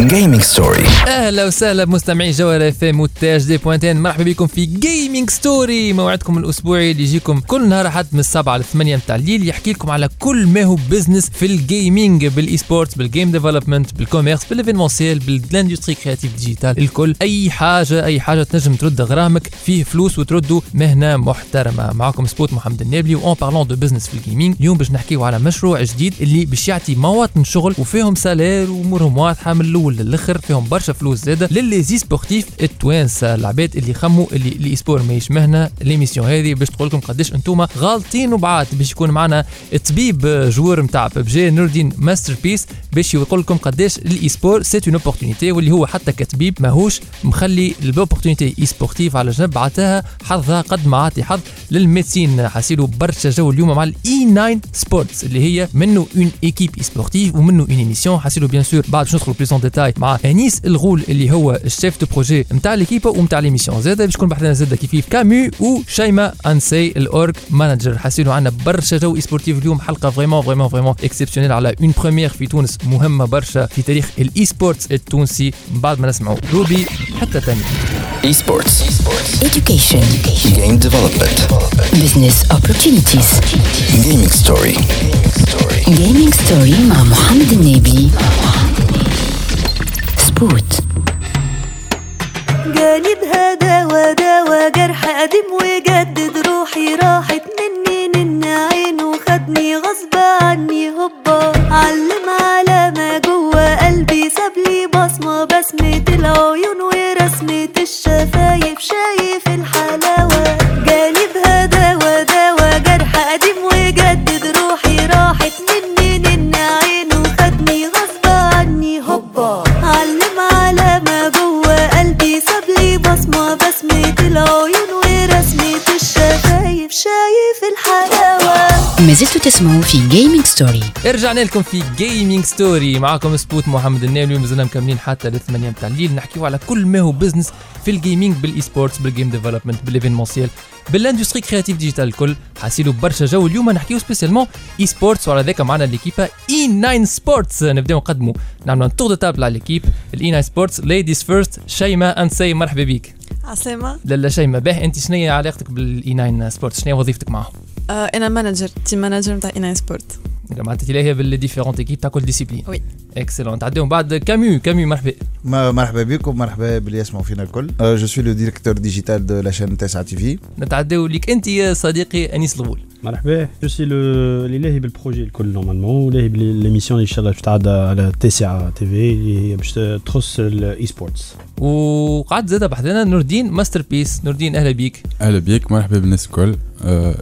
جيمنج ستوري أهلا وسهلا بمستمعي جوهر اف ام وتاج دي بوانتين مرحبا بكم في Gaming Story موعدكم الأسبوعي اللي يجيكم كل نهار حد من السبعة للثمانية متاع الليل يحكي لكم على كل ما هو بزنس في الجيمنج بالاي سبورتس بالجيم ديفلوبمنت بالكوميرس بالايفينمونسيال بالاندستري كرياتيف ديجيتال الكل. أي حاجة أي حاجة تنجم ترد غرامك فيه فلوس وتردوا مهنه محترمة. معكم سبوت محمد النابلي و en parlant de business في ال gaming اليوم باش نحكيو على مشروع جديد اللي باش يعطي مواطن شغل وفيهم salaire وامورهم واضحة من الأول. للآخر فيهم برشا فلوس زاده ل les e-sportifs التوانسة العباد اللي خموا اللي ال e-sport ماهيش مهنه l'émission هذه باش تقول لكم قداش أنتم غالطين وبعاد. باش يكون معنا الطبيب joueur نتاع ببجي نور الدين ماستر بيس باش يقول لكم قداش ال e-sport c'est une opportunité واللي هو حتى كطبيب ماهوش مخلي ال opportunité e-sportive على جنب عطاها حظها قد ما عطي حظ لل médecine حاسيلو برشا جو اليوم مع ال E9 Sports اللي هي منه une équipe e-sportive ومنه une émission حاسيلو bien sûr بعد باش ندخلوا plus de détails مع انيس الغول اللي هو ال chef de projet نتاع l'équipe ونتاع l'émission زاده باش يكون بحثنا زاده كيف كاميو وشيماء انسي ال org manager حاسيلو عندنا برشا جو e-sportif اليوم حلقه vraiment vraiment vraiment exceptionnelle على une première في تونس مهمه برشا في تاريخ ال e-sports التونسي بعد ما نسمعوا روبي حتى تاني e-sports Education. Game development Business opportunities. Gaming Story Gaming story مع محمد النابلي. سبوت. جاني بهذا وداوى جرح قديم وجدد روحي راحت مني نن عينه خدني غصب عني هوبا علم على ما جوه قلبي سابلي بصمة بسمة العيون ورسمة الشفايف شايف الحلاوة شايف الحلاوة. ما زلتوا تسمعوا في Gaming Story. رجعنا لكم في Gaming Story معكم سبوت محمد النابلي ومازلنا مكملين حتى للثمانية متاع الليل. نحكيو على كل ما هو بزنس في الجيمنج بالاي سبورتس بالجيم ديفلوبمنت بالايفينمونسيال بالاندستري كرياتيف ديجيتال الكل. حاسيلو برشا جو اليوم نحكيو spécialement e-sports وعلى ذاك معنا l'équipe E9 Sports نبداو نقدموا نعملوا tour de table على l'équipe ال E9 Sports ladies first شيماء انسي مرحبا بك. عسلامة. لالا شيماء باهي أنت شنو هي علاقتك بال E9 Sports شنو هي وظيفتك معهم؟ آه أنا manager team manager نتاع E9 Sports معناتها تلاقيها بال différentes équipes تاع كل discipline oui. excellent تعديهم بعد كاميو كاميو مرحبا مرحبا بكم مرحبا باللي يسمعوا فينا الكل je suis le directeur digital de la chaîne تسعة تي في نتعداو ليك انت يا صديقي انيس الغول مرحبا je suis le اللي لاهي بال projet الكل normalement ولاهي ب l'émission ان شاء الله باش تعدى على تسعة تي في اللي هي باش تخص ال e-sports وقعد زاد بحثنا نور الدين ماستر بيس نور الدين أهلا بيك أهلا بيك مرحبا بالناس الكل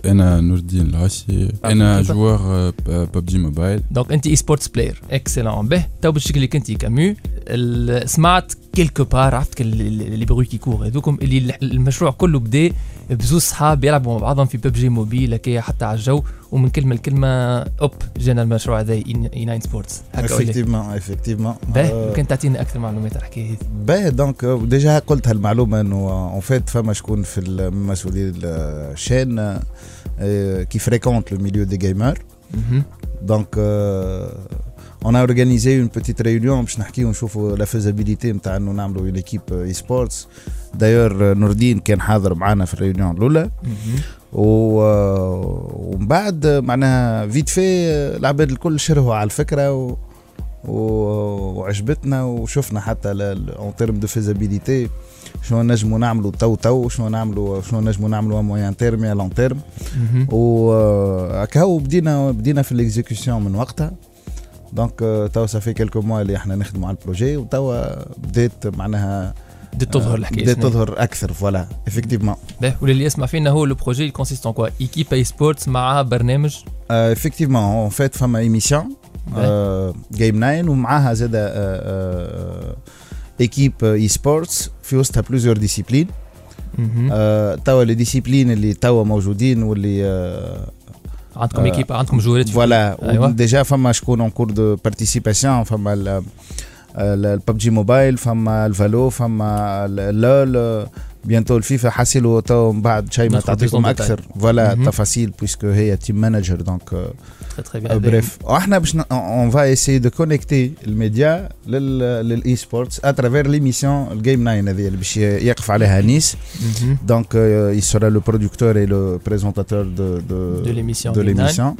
أنا نور الدين العاشي أنا. joueur ببجي موبايل donc انت e-sports player excellent به تو باش لك انت كاميو ال- سمعت quelque part عرفت les bruits qui courent هذوكم اللي ال- المشروع كله بدا بزوز صحاب يلعبوا مع بعضهم في ببجي موبيل هكايا حتى على الجو ومن كلمه لكلمه hop جانا المشروع هذا E9 Sports؟ effectivement effectivement به ممكن تعطينا أكثر معلومات على الحكاية هذه باهي donc déjà قلت هالمعلومه انه en fait فما شكون في المسؤولين ال chaîne qui fréquente le milieu des gamers donc on a organisé une petite réunion باش نحكيو ونشوفوا la faisabilité نتاع إنه نعملوا une équipe e-sports d'ailleurs نور الدين كان حاضر معنا في ال réunion الأولى. مهم. و... ومن بعد معناها فيت في العباد الكل شرهوا على الفكرة و... و... وعجبتنا وشفنا حتى en termes de visibilité شنو نجموا نعملوا تو تو شنو نعملوا شنو نجموا نعملوا moyen terme يا long terme. وهكاو بدينا بدينا في ال exécution من وقتها. donc توا صافي quelques mois اللي إحنا نخدموا على ال projet وتوا بدات معناها بدات تظهر الحكاية بدات؟ تظهر أكثر voilà effectivement به واللي يسمع فينا هو le projet consiste en quoi équipe e-sports مع برنامج؟ effectivement en fait فما émission Game 9 ومعاها زاد équipe e-sports في وسطها plusieurs disciplines مهم. توا les disciplines اللي توا موجودين واللي آه، عندكم آه، équipe عندكم جوارات voilà أيوة. déjà فما شكون en cours de participation فما ال- ال- ال PUBG Mobile فما ال Valo فما ال LoL bientôt ال FIFA حاسيلو تو من بعد شيماء تدخل تعطيكم plus en أكثر. voilà مهم. تفاصيل puisque هي team manager donc très très bien bref وإحنا باش on va essayer de connecter ال média لل e-sports à travers l'émission ال Game 9 هذه اللي باش يقف عليها أنيس. مهم. Donc, euh, il sera le producteur et le présentateur de, de, De l'émission de Game l'émission.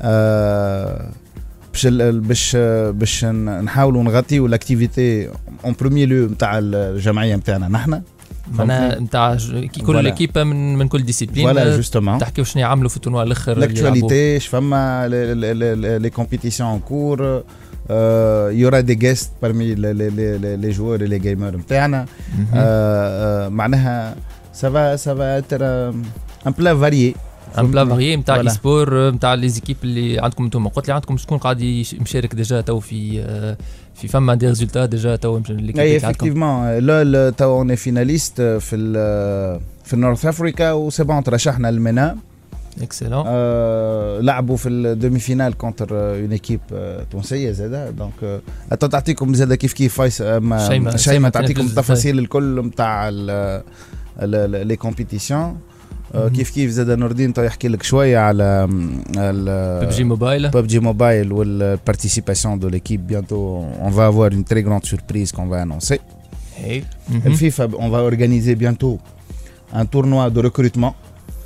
Euh, باش ال- باش باش ن- نحاولوا نغطيو ال activités en premier lieu نتاع الجمعية نتاعنا نحن. معناها نتاع كل. équipe من من كل discipline voilà justement تحكيو شنو يعملوا في التورنوا الآخر اش فما لي كومبيتيسيون ان كور يورا دي جيست parmi لي جوار لي جيمر نتاعنا معناها سافا سافا اتر ان بلا فاريي ان بلا فاريي نتاع. اي سبور نتاع لي زيكيب اللي عندكم أنتم. قلت لي عندكم شكون قاعد مشارك ديجا تو في آه، في فما دي ريزولتا ديجا تو أي إفكتيفمون. لول تو اون فيناليست في في ال North Africa و c'est bon ترشحنا لل MENA excellent آه لعبوا في ال demi-finale contre une équipe تونسية زاده donc حتى تعطيكم زاده كيف كيف فايس شيماء- شيماء شيماء شيماء تعطيكم التفاصيل الكل نتاع les compétitions. كيف كيف زاد نور الدين تو يحكي لك شوية على PUBG Mobile PUBG Mobile ou la participation de l'équipe bientôt on va avoir une très grande surprise qu'on va annoncer هي Le FIFA, on va organiser bientôt un tournoi de recrutement.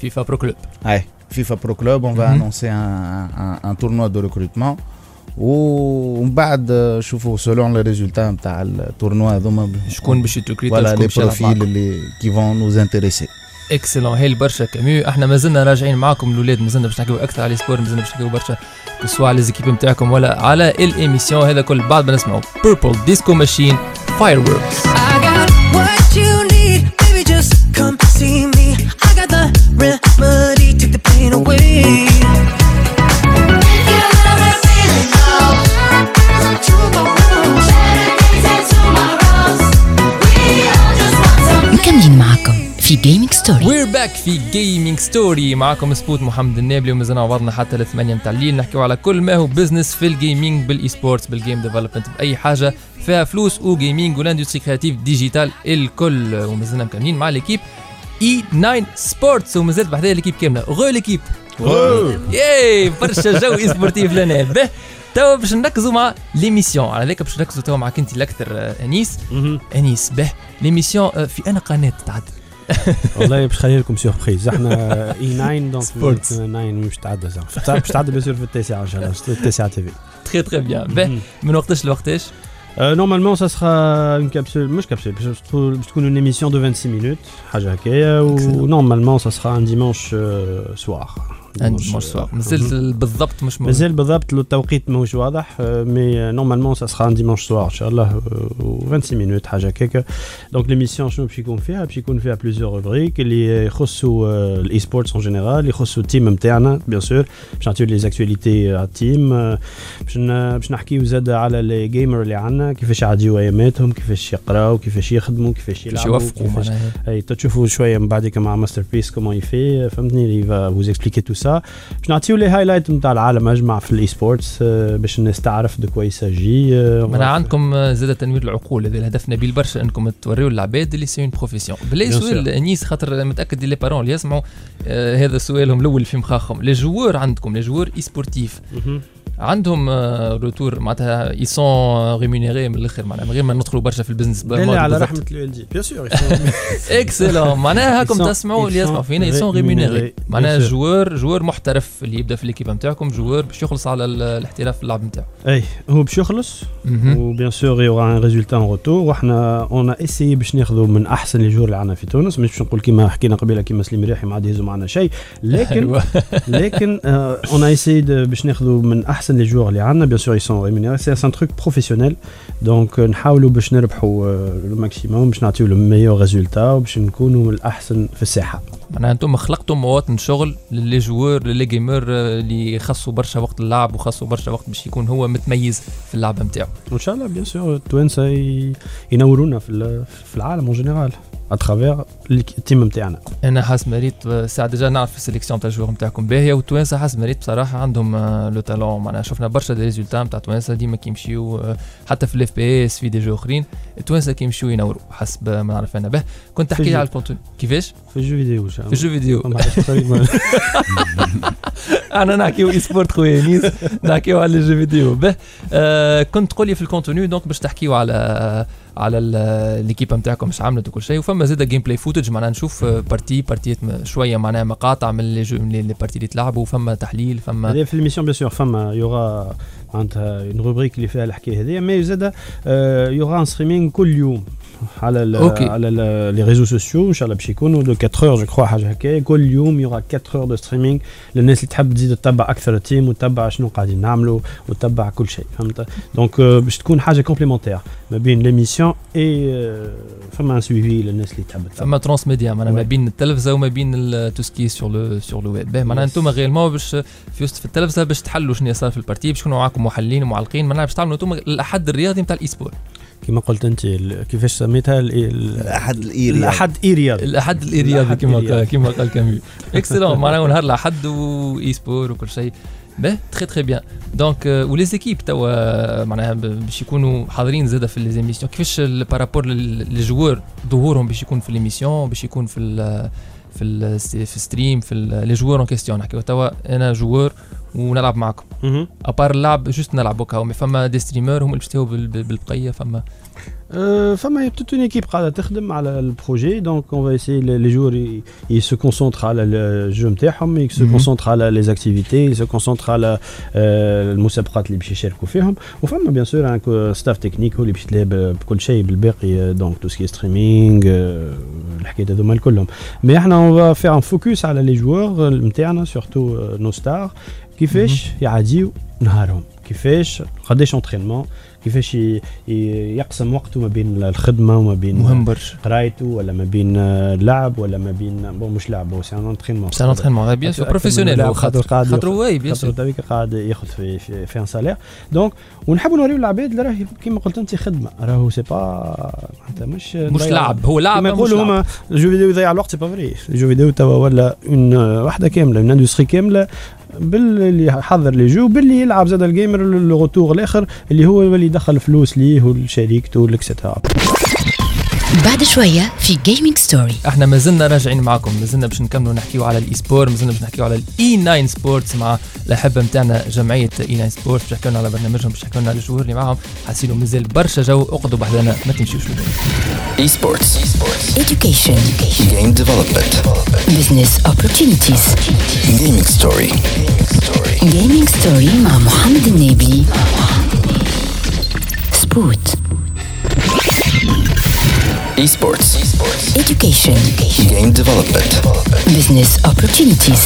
FIFA Pro Club Ouais, FIFA Pro Club, on va Mhm. annoncer un, un, un tournoi de recrutement. ومن بعد شوفوا selon les résultats نتاع ال tournoi هذوما شكون باش يتركريتا voilà les شكون باش يلعب معاكم. profils اللي qui vont nous intéresser excellent هايل برشا كاميو إحنا مازلنا راجعين معاكم الاولاد مازلنا باش نحكيو أكثر على sport مازلنا باش نحكيو برشا سواء على زيكيب نتاعكم ولا على ال émission هذا كل بعد ما نسمعوا Purple Disco Machine Fire. Just come see me. I got the remedy, take the pain away. في Gaming Story we're back في Gaming Story معكم سبوت محمد النابلي ومازلنا عوضنا حتى لثمانية متاع الليل. نحكيو على كل ما هو بزنس في ال gaming بال e-sports بال game development بأي حاجة فيها فلوس و gaming وال industrie créative digitale الكل. ومازلنا مكملين مع l'équipe E 9 Sports ومازالت بحذايا l'équipe كاملة. go l'équipe yay برشا جو e-sportif لنا. به. توا باش نركزوا مع l'émission على ذاك باش نركزوا توا معك انت الأكثر آه، أنيس. أنيس به. l'émission آه، في أنا قناة تعدل والله باش نخلي لكم surprise إحنا E 9 donc Sports. 9 مش تعدى زعما. باش تعدى bien sûr في التاسعة ان شاء الله التاسعة TV. très très bien به من وقتاش لوقتاش؟ normalement ça sera une capsule مش كابسول باش تكون باش تكون une émission de 26 minutes حاجة هكايا و normalement ça sera un dimanche soir عندي مش سواء مازال بالضبط مش موجود مازال بالضبط التوقيت ماهوش واضح mais normalement ça sera un dimanche soir ان شاء الله و 26 minutes حاجة هكاك donc l'émission شنو باش يكون فيها؟ باش يكون فيها plusieurs rubriques اللي يخصوا ال e-sports en général يخصوا ال team نتاعنا bien sûr باش نعطيو les actualités على ال team باش ن- باش نحكيو زاد على les gamers اللي عندنا كيفاش يعديو أياماتهم كيفاش يقراو كيفاش يخدموا كيفاش باش يلعبوا يوفقوا كيفاش معناها. أي تشوفوا شوية من بعدك مع masterpiece comment ils vivent فهمتني؟ elle va vous expliquer tout ça باش نعطيو لي highlights نتاع العالم أجمع في ال e-sports باش الناس تعرف de quoi il s'agit معناها عندكم آه، زاد تنوير العقول هذا الهدف نبيل برشا إنكم توريو العباد اللي c'est une profession Bien سؤال انيس خاطر متأكد les parents اللي يسمعوا آه هذا سؤالهم الأول في مخاخهم. les joueurs عندكم les joueurs e-sportifs عندهم آه retour معناتها ils sont rémunérés من الآخر معناها من غير ما ندخلوا برشا في البزنس لا على رحمة ال دي bien sûr excellent معناها هاكم تسمعوا اللي يسمعوا فينا يسون rémunérés. ريمونيري معناها. joueur joueur محترف اللي يبدأ في l'équipe نتاعكم joueur باش يخلص على ال- الاحتراف في اللعب نتاعو. أي هو باش يخلص. و bien sûr il y aura un résultat un retour وحنا on essaye باش ناخذوا من أحسن les joueurs اللي عندنا في تونس. مش باش نقول كيما حكينا قبيلة كيما سليم ريحي ما عاد يهزوا معنا شيء. لكن أيوة. لكن on essaye باش ناخذوا من أحسن les joueurs اللي عندنا bien sûr ils sont rémunérés c'est un truc professionnel donc نحاولوا باش نربحوا le maximum باش نعطيو le meilleur résultat وباش نكونوا من الأحسن في الساحه معناها أنتم خلقتوا مواطن شغل ل les joueurs ل les gamers آه، اللي يخصوا برشا وقت اللعب وخصوا برشا وقت باش يكون هو متميز في اللعبه نتاعو. وان شاء الله bien sûr التوانسة ينورونا في العالم en général à travers ال team نتاعنا أنا حاس مريت ساعة déjà نعرف ال sélection تاع ال jeu نتاعكم باهيه والتوانسه حاس مريت بصراحة عندهم آه، le talent معناها شفنا برشا des résultats نتاع التوانسه ديما كيمشيو آه، حتى في ال FPS في des jeux اخرين التوانسه كيمشيو ينوروا. حسب ما نعرف أنا. به كنت تحكي لي. على ال contenu كيفاش؟ في ال jeux vidéo في ال jeux vidéo. أنا نحكيو e-sport خويا نيس نحكيو على ال jeux vidéo. به آه كنت تقول لي في ال contenu donc باش تحكيو على على l'équipe نتاعكم مش عملت وكل شيء. وفما زاد gameplay footage معناها نشوف آه، partie partie يات م- شوية معناها مقاطع من les jeux من les parties اللي تلعبوا فما تحليل فما في ال émission bien sûr فما يوغا معناتها une rubrique اللي فيها الحكاية هذه mais زاد يوغا un streaming كل يوم. على okay. على les réseaux sociaux ان شاء الله باش يكونوا de 4 heures جو كخوا حاجة هكايا كل يوم يوغا 4 heures de streaming للناس اللي تحب تزيد تتبع أكثر ال team وتتبع شنو قاعدين نعملوا وتتبع كل شيء فهمت donc باش تكون حاجة complémentaire ما بين l'émission et فما un suivi للناس اللي تحب تتبع فما transmédia معناها ما. بين التلفزة وما بين tout ce qui sur le sur le web معناها. أنتم غيرمون باش في وسط التلفزة باش تحلوا شنو صار في ال partie باش يكونوا معاكم محللين ومعلقين معناها باش تعملوا أنتم الأحد الرياضي نتاع ال e-sport كما قلت انت كيفاش سميتها؟ ال- ال- الأحد الايري الأحد رياضي الأحد الأحد كما قال. كما قال كاميو excellent معناها نهار الأحد و e-sport وكل شيء. به très très bien donc و les équipes توا معناها باش يكونوا حاضرين زاده في les émissions كيفاش par rapport لل joueurs ظهورهم باش يكون في l'émission باش يكون في ال في ال في stream في les joueurs en question نحكيو توا أنا joueur ونلعب معكم. مهم. à part اللعب juste نلعب هكا mais فما des streamers هم اللي باش يستووا بال- بال- بالبقيه فما. Euh, فما toute une équipe قاعدة تخدم على ال projet. donc on va essayer les, les joueurs ils, ils se concentrent على ال jeu نتاعهم ils se Mhm. concentrent على les activités ils se concentrent على آه، المسابقات اللي باش يشاركوا فيهم. وفما bien sûr un staff technique هو اللي باش يتلاعب بكل شيء بالباقي donc tout ce qui streaming الحكايات هذوما كلهم mais إحنا on va faire un focus على les joueurs نتاعنا surtout nos stars كيفاش يعديو نهارهم؟ كيفاش قداش entraînement كيفاش يقسم وقته ما بين الخدمة وما بين مهم برشا. قرايته ولا ما بين اللعب ولا ما بين bon مش لعب هو c'est un entraînement c'est un entraînement bien sûr professionnel خاطر قاعد خاطر oui bien sûr قاعد ياخذ في في, في un salaire donc ونحب نوريو العباد اللي راهي كيما قلت أنت خدمة. راهو c'est pas معناتها مش مش لعب هو لعب كما يقولوا. هما ال jeux vidéo يضيع الوقت c'est pas vrai ال jeux vidéo توا ولا une وحده كاملة une industrie كاملة باللي يحضر les jeux باللي يلعب زاد ال gamer ال retour الآخر اللي هو اللي يدخل فلوس ليه ولشريكته extra بعد شوية في Gaming Story إحنا ما زلنا راجعين معاكم ما زلنا باش نكملوا نحكيو على ال e-sport ما زلنا باش نحكيو على ال E9 Sports مع الأحبة نتاعنا جمعية E9 Sports باش على برنامجهم باش على الجمهور اللي معاهم حاسين مازال برشا jeu اقعدوا بحذانا ما تمشيوش لبعيد. Esports. education Game development. business opportunities Gaming story. gaming story مع محمد النبي سبوت Esports. education Game development. business opportunities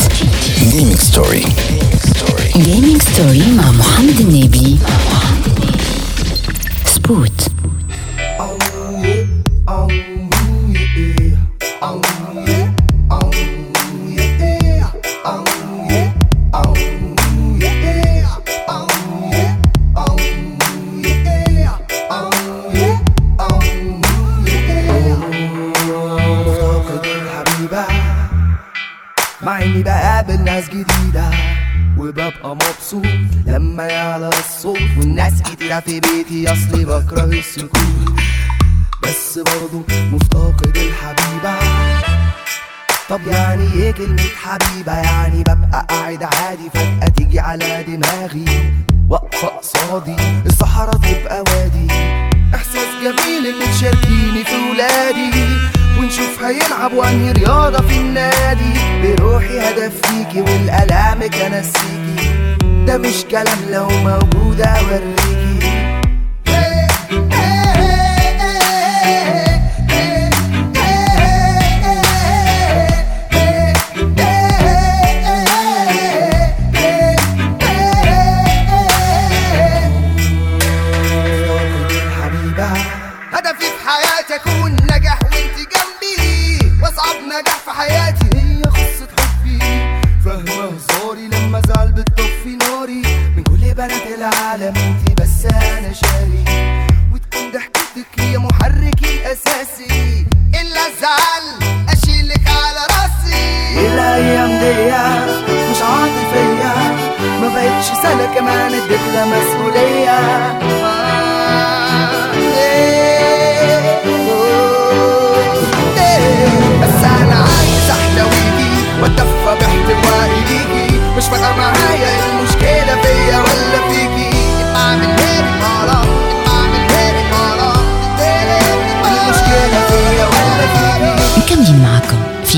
Gaming story. gaming story مع محمد النبي سبوت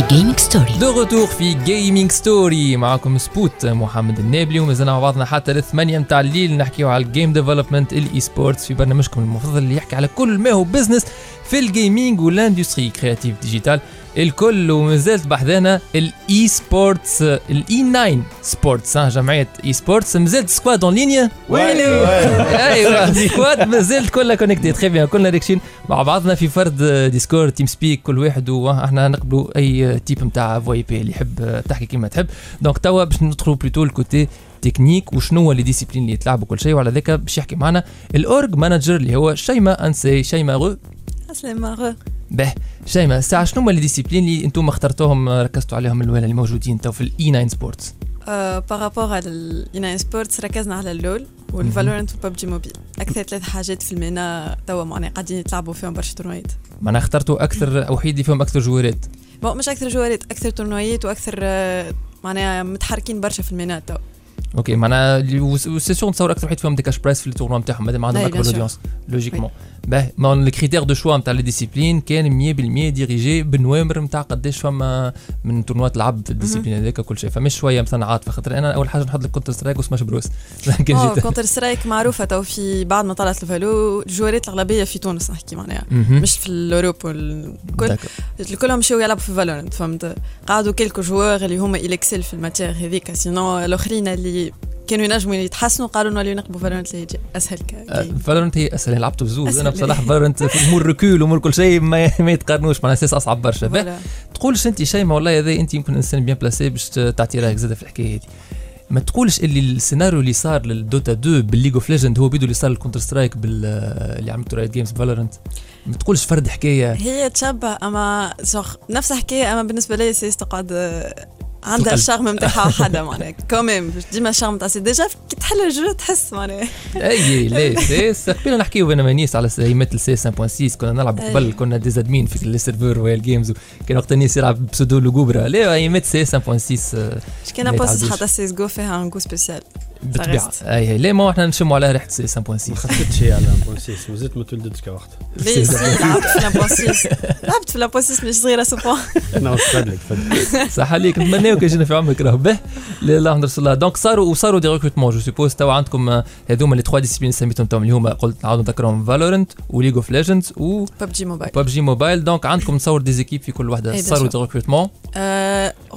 Gaming Story de retour في Gaming Story معكم سبوت محمد النابلي ومازلنا مع بعضنا حتى للثمانية متاع الليل نحكيو على ال game development ال esports في برنامجكم المفضل اللي يحكي على كل ما هو business في ال gaming وال industrie créative digitale الكل ومازالت بحذانا ال esports ال E9 Sports جمعية esports مازالت squad en ligne. ويلو! أيوه squad مازالت كلها connectés très bien كلنا ريكشين مع بعضنا في فرد Discord TeamSpeak كل واحد وإحنا نقبلوا أي type نتاع VoIP اللي يحب تحكي كيما تحب. donc توا باش ندخلوا plutôt ال côté technique وشنو هو les disciplines اللي يتلعبوا كل شيء. وعلى ذاك باش يحكي معنا ال org manager اللي هو شيما أنسي شيما غو عسلامة غو به شيما ساعة شنو هما les disciplines اللي أنتم اخترتوهم ركزتوا عليهم الأولى اللي موجودين تو في ال E9 Sports par rapport على ال E9 Sports ركزنا على ال LoL وال Valorant وال PUBG Mobile أكثر ثلاث حاجات في المينا توا معناها قاعدين يتلعبوا فيهم برشا tournois يات. معناها اخترتوا أكثر وحيد اللي فيهم أكثر joueur ات. bon مش أكثر joueur ات أكثر tournois يات وأكثر آه، معناها متحركين برشا في المينا توا. okay معناها c'est sûr نتصور أكثر وحيد فيهم des cash prize في ال tournoi نتاعهم مادام عندهم اكبر. audience logiquement mais les critères de choix نتاع les disciplines كان 100% dirigé ب nombre نتاع قداش فما من tournoi ات لعب في ال discipline هذاك كل شيء فمش شوية مثلا عاطفه خاطر أنا اول حاجة نحط لك Counter-Strike و Smash Bros Counter-Strike معروفه تو في بعد ما طلعت ال Valo ال joueur ات الاغلبيه في تونس نحكي معناها. مش في ال Europe d'accord. الكلهم مشاو يلعبوا في Valorant فهمت قعدوا quelques joueurs اللي هما il excelle في ال matière هذيك sinon الاخرين اللي كانوا ينجموا يتحسنوا قالوا إنه اللي ينقبوا Valorant اللي أسهل ك- game Valorant هي أسهل لعبته بزوز. أنا. بصراحة Valorant في amour recoil amour كل شيء ما, ما يتقارنوش معناها أساس أصعب برشا. تقولش أنت شيء ما والله هذا أنت يمكن إنسان bien placé باش تعطي رأيك زاده في الحكاية هذه. ما تقولش اللي السيناريو اللي صار لل Dota 2 بال League of Legends هو بيدو اللي صار لل Counter-Strike بال اللي عملته Riot Games Valorant ما تقولش فرد حكاية. هي تشبه أما نفس الحكاية أما بالنسبة لي CS تقعد آه، عندها. ال charme نتاعها وحدها معناها quand même ديما ال charme نتاع CS déjà كي تحل ال jeu تحس معناها أي لا سي قبيله نحكيو بين مانيس على ايمات ال CS 1.6 كنا نلعب. قبل كنا des admins في ال serveur ويا ال games كان وقت الناس يلعب pseudo لوغوبرا لا ايمات CS 1.6 آه، مش كان ما بوست. حتى سيس جو فيها ان جو سبيسيال بالطبيعه ريست. أي أي. لا ما إحنا نشموا على ريحة سي 5.6 ما خفتش هي على بوان 6 مازلت ما تولدتش كوقت ليه؟ سي لعبت في لابوسيس لعبت في لابوسيس مش صغيرة سوبون أنا تفضلك تفضل صح عليك. نتمناو كي يجينا في عمرك راهو به. لا لا الحمد لله دونك صاروا وصاروا دي ريكروتمون جو سوبوز توا عندكم آه، هذوما لي تخوا ديسيبلين سميتهم توم اللي هما قلت نعاودوا نذكرهم. فالورنت وليج اوف ليجندز و ببجي موبايل ببجي موبايل دونك عندكم تصور دي زيكيب في كل وحدة. أي، bien صاروا sûr. دي ريكروتمون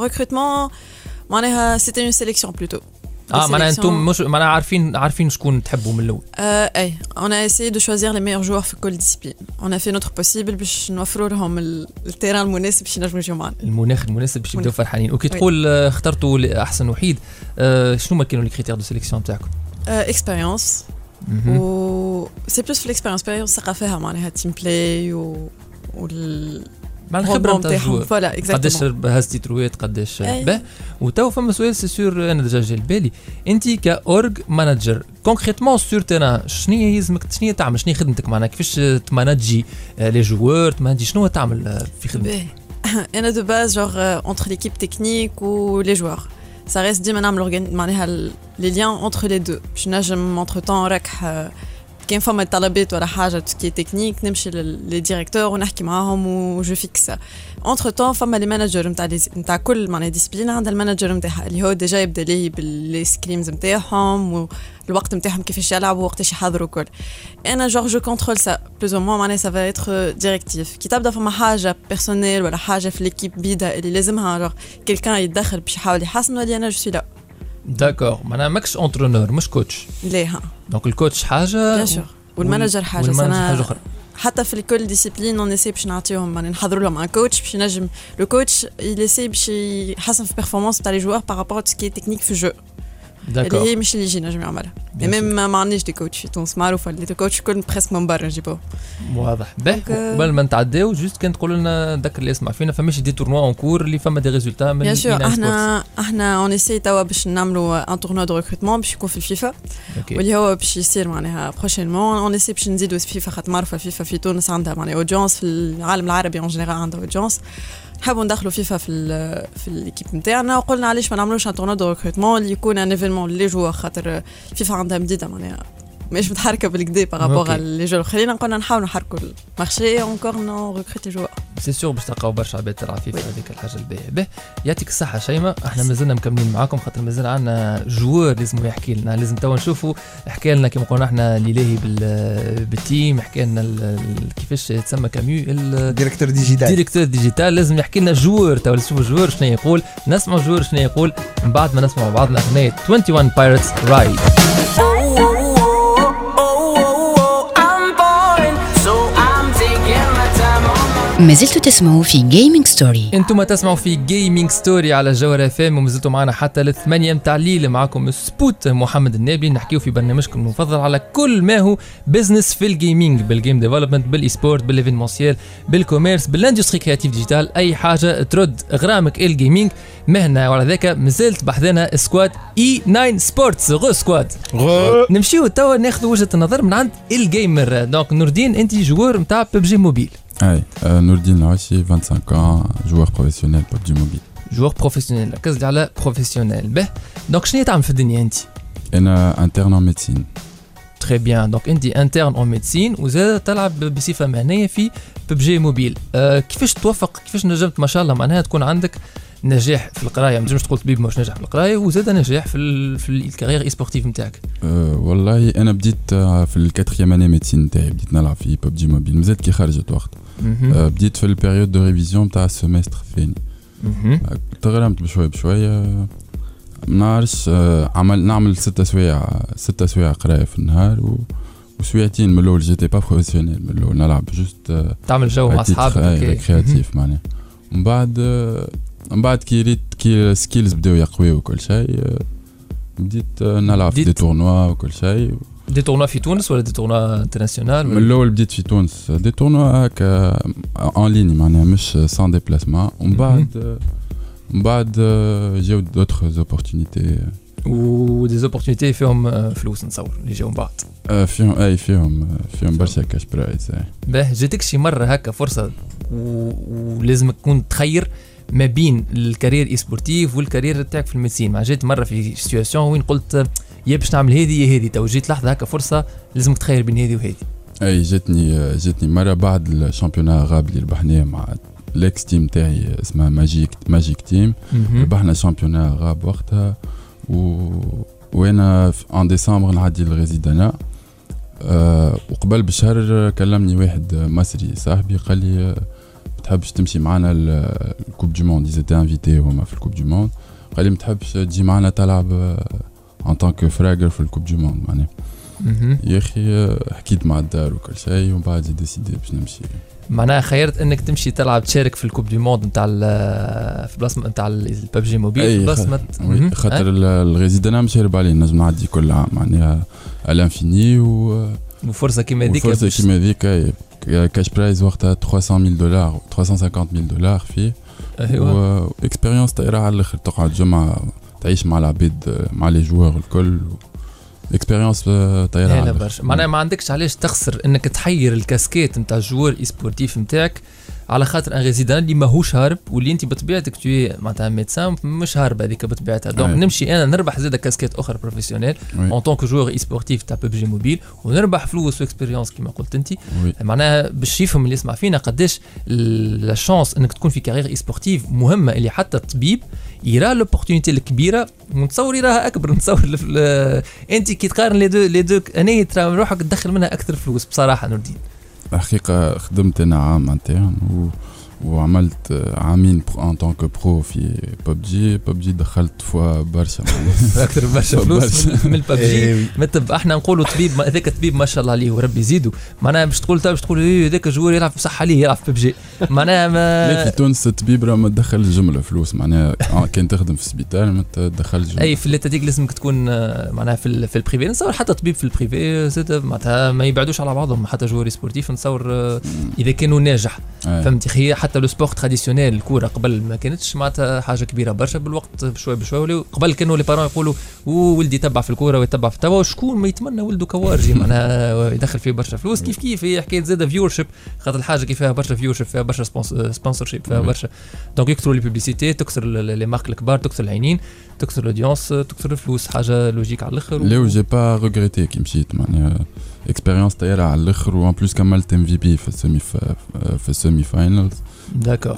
recrutement معناها c'était une sélection plutôt آه معناها. أنتم مش معناها عارفين عارفين شكون تحبوا من الأول on a essayé de choisir les meilleurs joueurs في كل. On a fait notre possible باش نوفروا لهم ال- ال terrain المناسب باش ينجموا يجوا معنا. المناخ المناسب باش يبداو. فرحانين OK oui. تقول اخترتوا احسن وحيد آه، شنو ما كانوا les critères de sélection تاعكم مهم. و c'est plus في ال expérience expérience ثقة فيها معناها team play و وال مع الخبرة نتاع ال joueur voilà قداش exactement هزتي ترويت قداش أي. به. وتو فما سؤال c'est sûr أنا déjà جا بالي أنت كاورج manager concrètement sur terrain شنو هي يلزمك شنو هي تعمل؟ شنو هي خدمتك معناها كيفاش ت manager آه، les joueurs ت manager؟ شنو تعمل آه، في خدمتك؟ باهي. أنا de base je gère entre l'équipe technique و les joueurs. Ça reste ديما نعمل organ- معناها ال- les liens entre les deux. باش نجم entre temps راكح آه، كان فما طلبات ولا حاجة tout ce qui technique نمشي les directeurs ونحكي معاهم و je fixe entre temps فما les managers نتاع نتاع كل معناها discipline عندها ال manager نتاعها اللي هو déjà يبدا ليه ب les scrims نتاعهم والوقت نتاعهم كيفاش يلعبوا وقتاش يحضروا كل أنا je gère je contrôle ça plus ou moins معناها ça va être directive كي تبدا فما حاجة personnelle ولا حاجة في l'équipe بيدا اللي لازمها جور quelqu'un يتدخل باش يحاول يحسن ولا أنا je suis là d'accord معناها ماكش entraîneur مش coach ليه ها donc ال coach حاجة bien sûr وال manager حاجة وال manager حاجة أخرى حتى في كل discipline on essaie باش نعطيهم يعني نحضروا لهم un coach باش ينجم le coach يليسي باش يحسن في ال performance تاع les joueurs par rapport ce qui technique في ال jeu اللي هي مش اللي يجي نجم يعملها Bien même ما عندناش des coachs في تونس معروفه اللي coach كل presque من برا نجيبوه واضح euh, قبل ما نتعداو juste كان تقول لنا ذكر اللي يسمع فينا فماش des tournois en cours اللي فما des résultats من bien sûr E9 إحنا إحنا on essaie توا باش نعملوا un tournoi de recrutement باش يكون في الفيفا واللي هو باش يصير معناها prochainement on essaie باش نزيدوا فيفا خاطر معروفه فيفا في تونس عندها معناها audience في العالم العربي en général عندها audience نحبوا ندخلوا فيفا في ال في ال équipe نتاعنا. وقلنا علاش ما نعملوش un tournoi de recrutement اللي يكون un événement les joueurs خاطر فيفا عندها مديده معناها. مش متحركه بالكدا par rapport. les jeux خلينا نقولنا نحاولوا نحركوا ال marché encore nous recruter joueurs c'est sûr باش تلقاو برشا عباد تلعب فيفا هذيك الحاجة الباهية. به يعطيك الصحة شيماء. إحنا مازلنا مكملين معاكم خاطر مازال عندنا joueur لازم يحكي لنا. لازم توا نشوفوا حكى لنا كيما قلنا إحنا الالهي بال- بال team حكى لنا كيفاش تسمى كاميو ال- directeur digital. directeur digital. لازم يحكي لنا joueur. تو نشوفوا ال joueur شنو يقول. نسمعوا ال joueur شنو يقول. من بعد ما نسمعوا بعضنا أغنية 21 Pilots Ride ما زلتوا تسمعوا في Gaming Story أنتم تسمعوا في Gaming Story على جوهر FM ومازلتوا معنا حتى للثمانية متاع الليل معكم سبوت محمد النابي نحكيو في برنامجكم المفضل على كل ما هو بزنس في ال gaming بالجيم ديفلوبمنت بالاي سبورت بالايفينمونسيال بالكوميرس بالاندستري كرياتيف ديجيتال أي حاجة ترد غرامك الجيمنج مهنه وعلى ذاك مازلت بحذنا squad E9 Sports go squad نمشيو توا ناخذ وجهة النظر من عند ال gamer donc نور الدين انت joueur نتاع PUBG Mobile اي آه، نور الدين العوشي 25 ans joueur professionnel PUBG Mobile joueur professionnel ركز لي على professionnel به donc شنو تعمل في الدنيا انت أنا interne en médecine très bien donc انت interne en médecine وزاد تلعب بصفه مهنيه في PUBG Mobile أه كيفاش توفق كيفاش نجمت ما شاء الله معناها تكون عندك نجاح في القرايه ما تنجمش تقول طبيب مش ناجح في القرايه وزاد نجاح في ال في ال carrière e-sportive نتاعك أه والله أنا بديت في ال quatrième année médecine نتاعي بديت نلعب في PUBG Mobile مازالت كي خرجت وقت. أه بديت في ال période de révision نتاع ال semestre الثاني. تغرمت بشوي بشوية ما نعرفش آه، عمل نعمل ستة سوايع ستة سوايع قراية في النهار و وسويعتين من الأول j'étais pas professionnel من الأول نلعب juste آه، تعمل جو مع أصحابك هكا. récréatif معناها. ومن بعد آه، من بعد كي ريت كي ال skills بداو يقويو وكل شيء آه، بديت آه، نلعب في بديت- des tournois وكل شيء des tournois في تونس ولا des tournois internationaux من ولا الأول بديت في تونس. des tournois هكا en ligne معناها مش sans déplacement ومن بعد من بعد جاو d'autres opportunités و des opportunités فيهم فلوس نتصور اللي جاو من بعد فيهم اي فيهم فيهم برشا cash prize. باه جاتك شي مره هكا فرصه و... ولازم تكون تخير ما بين ال carrière e-sportive وال carrière تاعك في ال médecine ما جيت مره في situation وين قلت يا باش نعمل هذه يا هذه تو جيت لحظه هكا فرصه لازمك تخير بين هذه وهذه اي جاتني جاتني مره بعد ال championnat arabe اللي ربحناه مع ال ex team تاعي اسمها Magic Magic Team ربحنا championnat arabe وقتها و... وأنا en décembre نعدي لل résidanat أه وقبل بشهر كلمني واحد مصري صاحبي قال لي آه، بتحبش تمشي معنا ال- ال coupe du monde étaient invités هما في ال coupe du monde قال لي ما تحبش تجي معنا تلعب en tant que joueur في ال coupe du monde معناها. مهم. يا أخي آه، حكيت مع الدار وكل شيء ومن بعد décidé باش نمشي. معناها خيرت إنك تمشي تلعب تشارك في ال coupe du monde نتاع في بلاصة نتاع ال PUBG Mobile بلاصة. خاطر أه؟ ال- ال résidanat مش هرب عليه نجم نعدي كل عام معناها à l'infini و وفرصة كيما هذيك وفرصة باش- كيما هذيك كاش prize وقتها 300 دولار 350 دولار فيه أيوه و expérience طايرة على الآخر تقعد جمعة تعيش مع العباد مع les joueurs الكل expérience طايره على الآخر. برشا معناها ما عندكش علاش تخسر إنك تحير الكاسكيت نتاع ال joueur e-sportif نتاعك على خاطر الن résidanat اللي ماهوش هارب واللي انت بطبيعتك تو معناتها médecin مش هارب هذيك بطبيعتها donc. نمشي أنا نربح زاد كاسكيت أخرى professionnelle. en tant que joueur e-sportif تاع PUBG Mobile ونربح فلوس و expérience كما قلت انت. معناها باش يفهم اللي يسمع فينا قداش la chance إنك تكون في carrière e-sportive مهمة اللي حتى الطبيب يرى l'opportunité الكبيرة ونتصور يراها أكبر نتصور أنت كي تقارن les deux les deux أنا ترى روحك تدخل منها أكثر فلوس بصراحة نور الدين الحقيقة خدمت أنا عام interne. وعملت عامين en tant que pro في PUBG PUBG دخلت fois برشا. أكثر برشا فلوس. من- الببجي إيه، ما تب إحنا نقولوا طبيب ما- هذاك طبيب ما شاء الله عليه وربي يزيدوا معناها باش تقول تو باش تقول إيه هذاك joueur يلعب بصح عليه يلعب في ببجي معناها لا في ما تونس الطبيب راه ما تدخل الجملة فلوس. معناها آه، كان تخدم في السبيطار ما تدخل جملة. أي في l'étatique لازمك تكون آه، معناها في في ال privé نتصور حتى طبيب في ال privé معناتها ما يبعدوش على بعضهم. حتى joueur e-sportif نتصور آه، إذا كانوا ناجح. أي. فهمتي؟ هي حتى le sport traditionnel الكورة قبل ما كانتش معناتها حاجة كبيرة برشا بالوقت بشوي بشوي قبل كانوا les parents يقولوا "أوه، ولدي يتبع في الكورة ويتبع في التوا. شكون ما يتمنى ولده كوارجي معناها يدخل فيه برشا فلوس. كيف كيف هي حكاية زادة فيور شيب خاطر الحاجة كيف فيها برشا فيور شيب فيها برشا سبونسر شيب فيها. برشا. دونك يكثروا لي بوبليسيتي تكثر لي مارك الكبار تكثر العينين تكثر الاودينس تكثر الفلوس حاجة لوجيك على الآخر. لا جي با ريغريتي كي مشيت معناها. اكسبيريونس طياره على الآخر وان بلوس كملت ام في بي في السيمي في السيمي فاينلز داكور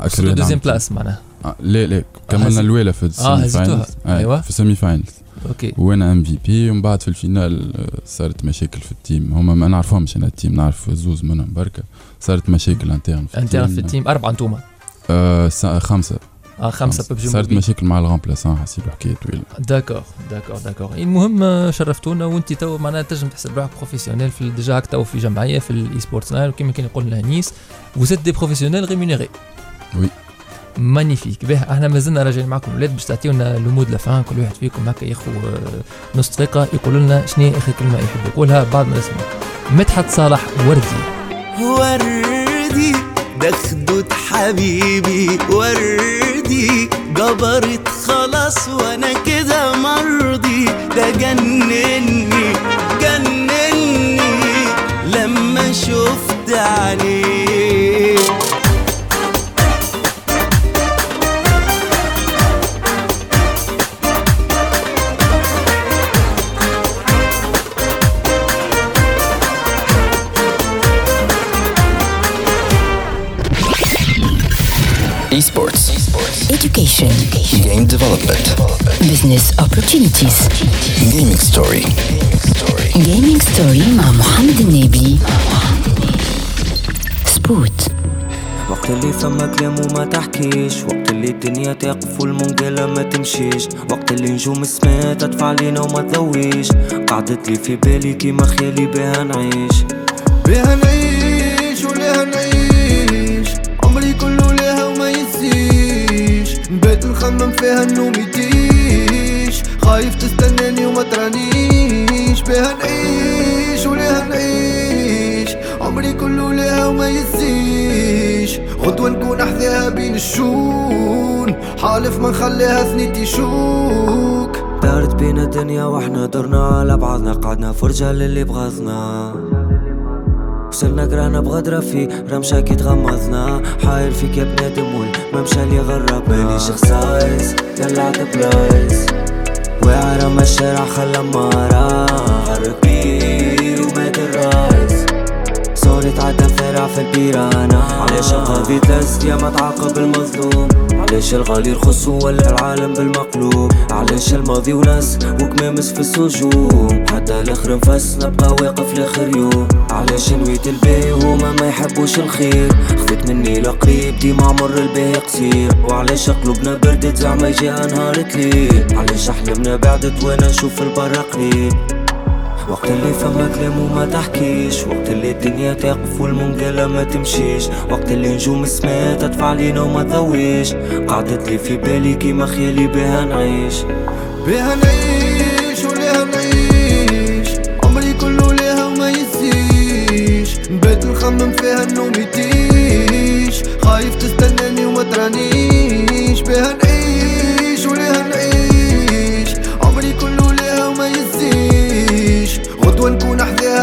واحد deuxième. place معناها لا لا كملنا الاولى في ال semi. finals أيوة. في ال semi-finals okay وأنا MVP ومن بعد في ال finale صارت مشاكل في ال team هما ما نعرفهمش أنا ال team نعرف زوز منهم بركه صارت مشاكل انترن في انت في ال team اربعه انتوما آه خمسه آه خمسه ببجي صارت موبيل. مشاكل مع ال remplaçant حسيت حكايه طويله d'accord d'accord d'accord المهم شرفتونا وانت تو معناها تنجم تحسب روحك professionnel في déjà هاك تو في جمعية في ال e-sports وكما كان يقول لنا نيس. وزيت دي بروفيسيونيل ريمونيري وي. مانيفيك. به إحنا مازلنا راجعين معكم ولاد باش تعطيونا لو مود لافان كل واحد فيكم هكا ياخذ آه، نص دقيقة يقول لنا شنو هي آخر كلمة يحب يقولها بعد ما نسمع مدحت صالح وردي. وردي. ده خدود حبيبي وردي. جبرت خلاص وأنا كده مرضي. ده جنني جنني. لما شفت عليه Business opportunities. Gaming story. Gaming story مع محمد النبي. سبوت. وقت اللي فما كلام وما تحكيش وقت اللي الدنيا تقف والمنقلة ما تمشيش وقت اللي نجوم السما تدفع علينا وما تضويش قعدت لي في بالي كيما خيالي بها نعيش بيها نعيش وليها نعيش عمري كله ليها وما ينسيش بيت نخمم فيها النوم يديش خايف تستناني وما ترانيش بيها نعيش وليها نعيش. عمري كله ليها وما ينسيش غدوة نكون أحذاها بين الشون. حالف ما نخليها ثنيتي شوك دارت بينا الدنيا وإحنا درنا على بعضنا. قعدنا فرجة للي بغضنا وصلنا قرانا بغدرة في رمشة كي تغمضنا حاير فيك يا بنادم والممشى اللي غربنا. مانيش خصايص دلعت بلايص. واعرة ما الشارع خلى مرة غرب كبير ومات الرايس صوري تعدى فرع في البيرانة علاش القاضي يا ما تعاقب المظلوم علاش الغالي يرخص ولا العالم بالمقلوب. علاش الماضي وناس وكمامس في السجون. حتى الأخر نفس نبقى واقف لآخر يوم. علاش نويت الباهي وهما ما يحبوش الخير. خفت مني لقريب ديما عمر الباهي قصير. وعلاش قلوبنا بردت زعما يجيها نهار ليل علاش احلامنا بعدت وأنا نشوف البر قريب. وقت اللي فما كلام وما تحكيش؟ وقت اللي الدنيا تقف والمنقلة ما تمشيش. وقت اللي نجوم السما تدفع علينا وما تضويش قعدت لي في بالي كيما خيالي بها نعيش. بيها نعيش وليها نعيش. عمري كله ليها وما ينسيش بيت نخمم فيها النوم يديش خايف تستناني وما ترانيش. بيها نعيش.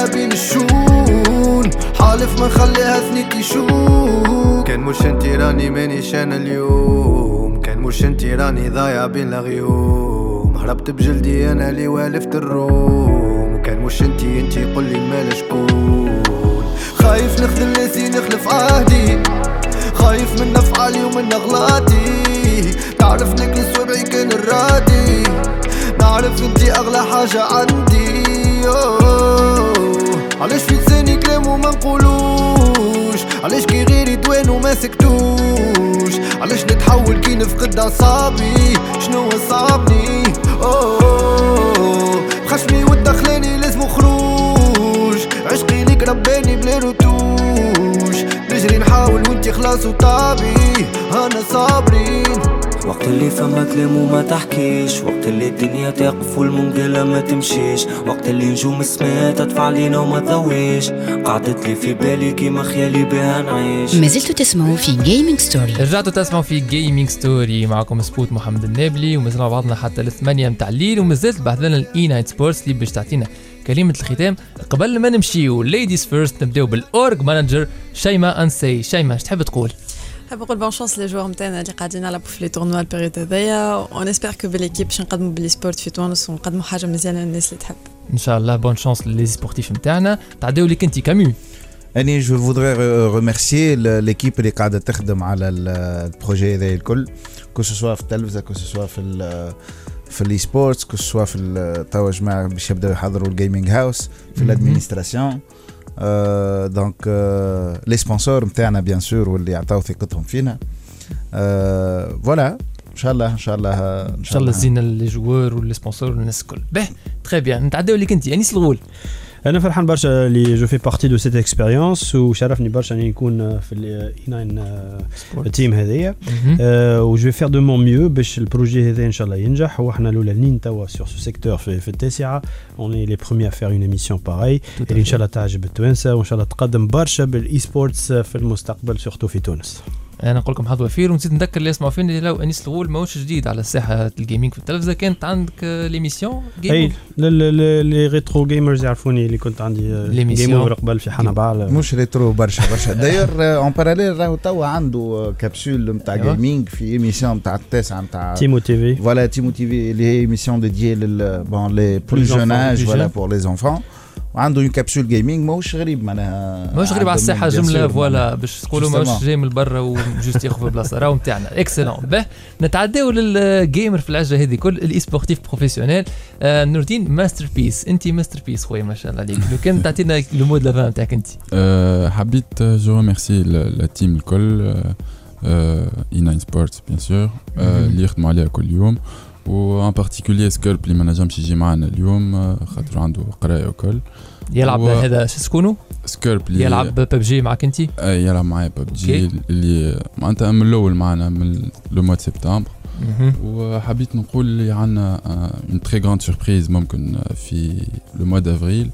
بين الشون حالف ما نخليها ثنيتي شوك كان مش انتي راني مانيش أنا اليوم. كان مش انتي راني ضايع بين الغيوم. هربت بجلدي أنا اللي والفت الروم. كان مش انتي انتي قولي مال شكون. خايف نخذل ناسي نخلف عهدي. خايف من أفعالي ومن أغلاطي. تعرف نكل سوابعي كان الرادي. نعرف انتي أغلى حاجة عندي. أوه. علاش في لساني كلام وما نقولوش؟ علاش كي غيري دوان وما سكتوش علاش نتحول كي نفقد أعصابي؟ شنو صابني أوه. خشمي والدخلاني لازم خروج. عشقي ليك رباني بلا رتوش. نجري نحاول وانتي خلاص وطابي. أنا صابرين وقت اللي فما كلام وما تحكيش. وقت اللي الدنيا تقف والمنقلة ما تمشيش. وقت اللي نجوم السماء تدفع علينا وما تضويش قعدت لي في بالي كيما خيالي بها نعيش. ما زلتوا تسمعوا في جيمنج ستوري رجعتوا تسمعوا في جيمنج ستوري معكم سبوت محمد النابلي ومازلنا مع بعضنا حتى الثمانية متاع الليل. ومازلت بعث لنا الاي نايت سبورتس اللي باش تعطينا كلمة الختام. قبل ما نمشيو ليديز فيرست نبداو بالاورج مانجر شيما أنسي. شيما اش تحب تقول؟ نحب نقول bonne chance les joueurs نتاعنا اللي قاعدين نلعبوا في les tournois ال période هذايا. on espère que بال équipe باش نقدموا بال e-sport في تونس ونقدموا حاجة مزيانة للناس اللي تحب. إن شاء الله bonne chance لل e-sportifs نتاعنا تعداو لك انت كاميو أني je voudrais remercier l'équipe اللي قاعدة تخدم على ال projet هذا الكل. que ce soit في التلفزة que ce soit في ال في ال e-sports que ce soit في ال- توا جماعة باش يبداو يحضروا ال gaming house في مهم. ال administration donc les sponsors نتاعنا bien sûr واللي عطاو ثقتهم فينا voilà ان شاء الله ان شاء الله ان شاء الله زينا les joueurs و les sponsors والناس الكل به très bien نتعداو لك انت انيس الغول أنا فرحان برشا اللي je fais partie de cette expérience وشرفني برشا إني نكون في ال E 9 team هذايا. آه، و je vais faire de mon mieux باش ال projet هذا إن شاء الله ينجح. وإحنا الاولانيين توا sur ce secteur في, في التاسعة. on est premiers à faire une émission pareille اللي إن شاء الله تعجب التوانسة وإن شاء الله تقدم برشا بال esports في المستقبل surtout في تونس. أنا نقول لكم حظ وفير ونزيد نذكر اللي يسمعوا فينا اللي لو انيس الغول ماهوش جديد على ساحه ال gaming في التلفزه كانت عندك آه، l'émission أي les retro gamers يعرفوني اللي كنت عندي l'émission. اوفر قبل في حنا بعل مش retro برشا. برشا d'ailleurs en parallèle راهو توا عنده كابسول نتاع. gaming في émission نتاع التاسعة نتاع تيمو تي في voilà تيمو تي في اللي هي émission dédiée لل bon les plus jeunes âges voilà. pour les enfants وعنده une capsule gaming ماهوش غريب معناها. ماهوش غريب على الساحه جمله voilà. باش تقولوا. ماهوش جاي من برا و juste ياخذ في بلاصة. راهو نتاعنا excellent باهي نتعداو لل gamer في العجله هذه كل ال e-sportif professionnel آه نور الدين ماستر بيس انت ماستر بيس خويا ما شاء الله عليك. لو كان تعطينا le mot de la fin نتاعك انت. أه حبيت je remercie ال team الكل. اي 9 سبورتس bien sûr. اللي يخدموا عليها كل يوم. و en particulier سكيرب اللي ما نجمش يجي معنا اليوم آه، خاطر عنده قرايه وكل. يلعب هو- هذا شو سكونو سكيرب اللي يلعب ببجي معك انت؟ آه، يلعب معايا. ببجي اللي معناتها من الأول معنا من le mois septembre وحبيت نقول اللي عندنا une très grande surprise ممكن آه، في le mois d'avril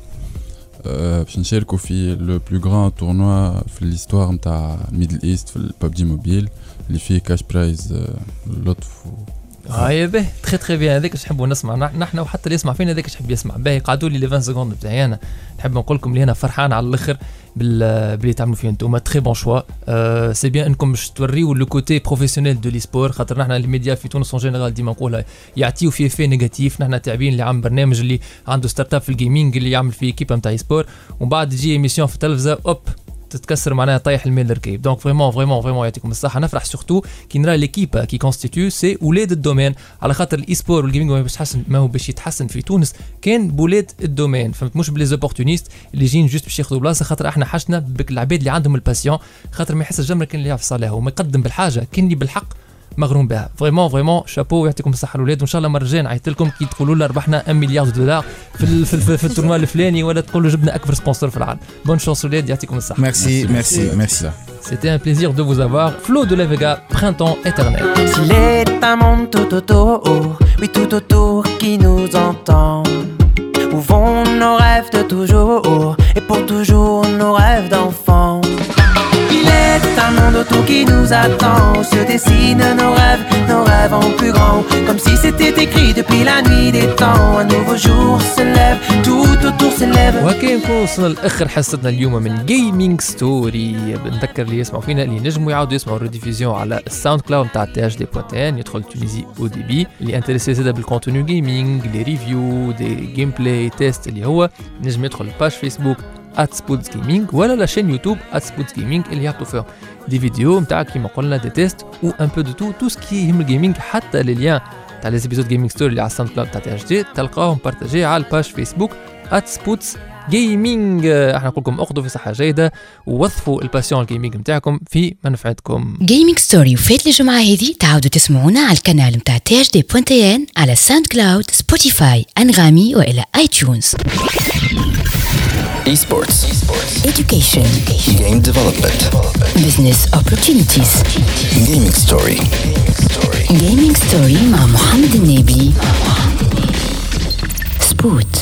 باش نشاركوا في le plus grand tournoi في l'histoire نتاع Middle East في الببجي موبيل اللي فيه cash prize لطف هاي به. تخي تخي بيان هذاك نحبوا نسمع نح- نحن وحتى اللي يسمع فينا هذاك يحب يسمع. باهي قعدوا les les 20 secondes بتاعي أنا. نحب نقول لكم اللي أنا فرحان على الآخر بال باللي تعملوا فيه أنتم. très bon choix أه c'est bien إنكم باش توريو le côté professionnel de l'esport خاطر نحن الميديا في تونس en général ديما نقولها يعطيو فيه في négatif نحن تاعبين اللي عامل برنامج اللي عنده startup في ال gaming اللي يعمل في ايكيبا نتاع sport ومن بعد يجي émission في التلفزه hop. تتكسر معناها طايح الميل الركيب donc vraiment vraiment vraiment يعطيكم الصحة. نفرح surtout كي نرى l'équipe qui constitue c'est ولاد ال domaine. على خاطر الاي سبور والجيمنج باش يتحسن ما هو باش يتحسن في تونس. كان بولاد ال domaine. فهمت؟ مش ب les opportunistes اللي جايين juste باش ياخذوا بلاصة خاطر إحنا حاشتنا بك العباد اللي عندهم ال passion خاطر ما يحس الجمره كان اللي يعرف صالحه. وما يقدم بالحاجة. كان اللي بالحق مغروم بها vraiment vraiment chapeau يعطيكم الصحة الأولاد وإن شاء الله مرة الجاية نعيط لكم كي تقولوا لنا ربحنا 1 مليار دولار في ال- في, ال- في التورنوا الفلاني ولا تقولوا جبنا أكبر سبونسور في العالم بون شانس أولاد يعطيكم الصحة ميرسي ميرسي ميرسي C'était un plaisir de vous avoir. Flo de la Vega, printemps éternel. S'il est un monde tout autour, oui tout autour qui nous entend. Où vont nos rêves de toujours, et pour toujours nos rêves d'enfant. Il est un monde autour qui nous attend, où se dessinent nos rêves, nos rêves en plus grand. Comme si c'était écrit depuis la nuit des temps, un nouveau jour se lève, tout autour s'élève. وهكا نكون وصلنا لاخر حصتنا اليوم من gaming story بنذكر اللي يسمعوا فينا اللي ينجموا يعاودوا يسمعوا ال rediffusion على الساوند كلاود نتاع THD point tn يدخل تونيزي أو دي بي اللي intéressé زاده بال contenu gaming les reviews des gameplay tests اللي هو نجم يدخل ال page فيسبوك سبوتس gaming ولا la chaîne يوتيوب ات سبوتس gaming اللي يحطوا فيهم des vidéos نتاع كيما قلنا des tests و un peu de tout tout ce qui يهم ال gaming حتى les تاع les épisodes gaming story اللي على الساوند كلاود تاع THD تلقاهم partagés على ال page فيسبوك سبوتس gaming أحنا نقول لكم اخذوا في صحة جيدة ووظفوا ال passion ال gaming نتاعكم في منفعتكم. gaming story وفات الجمعة هذه تعاودوا تسمعونا على القناة متاع THD point tn على ساوند كلاود سبوتيفاي أنغامي وإلى iTunes Esports. education. Game development. business opportunities. Gaming story. جيمنج ستوري مع محمد النبي. سبوت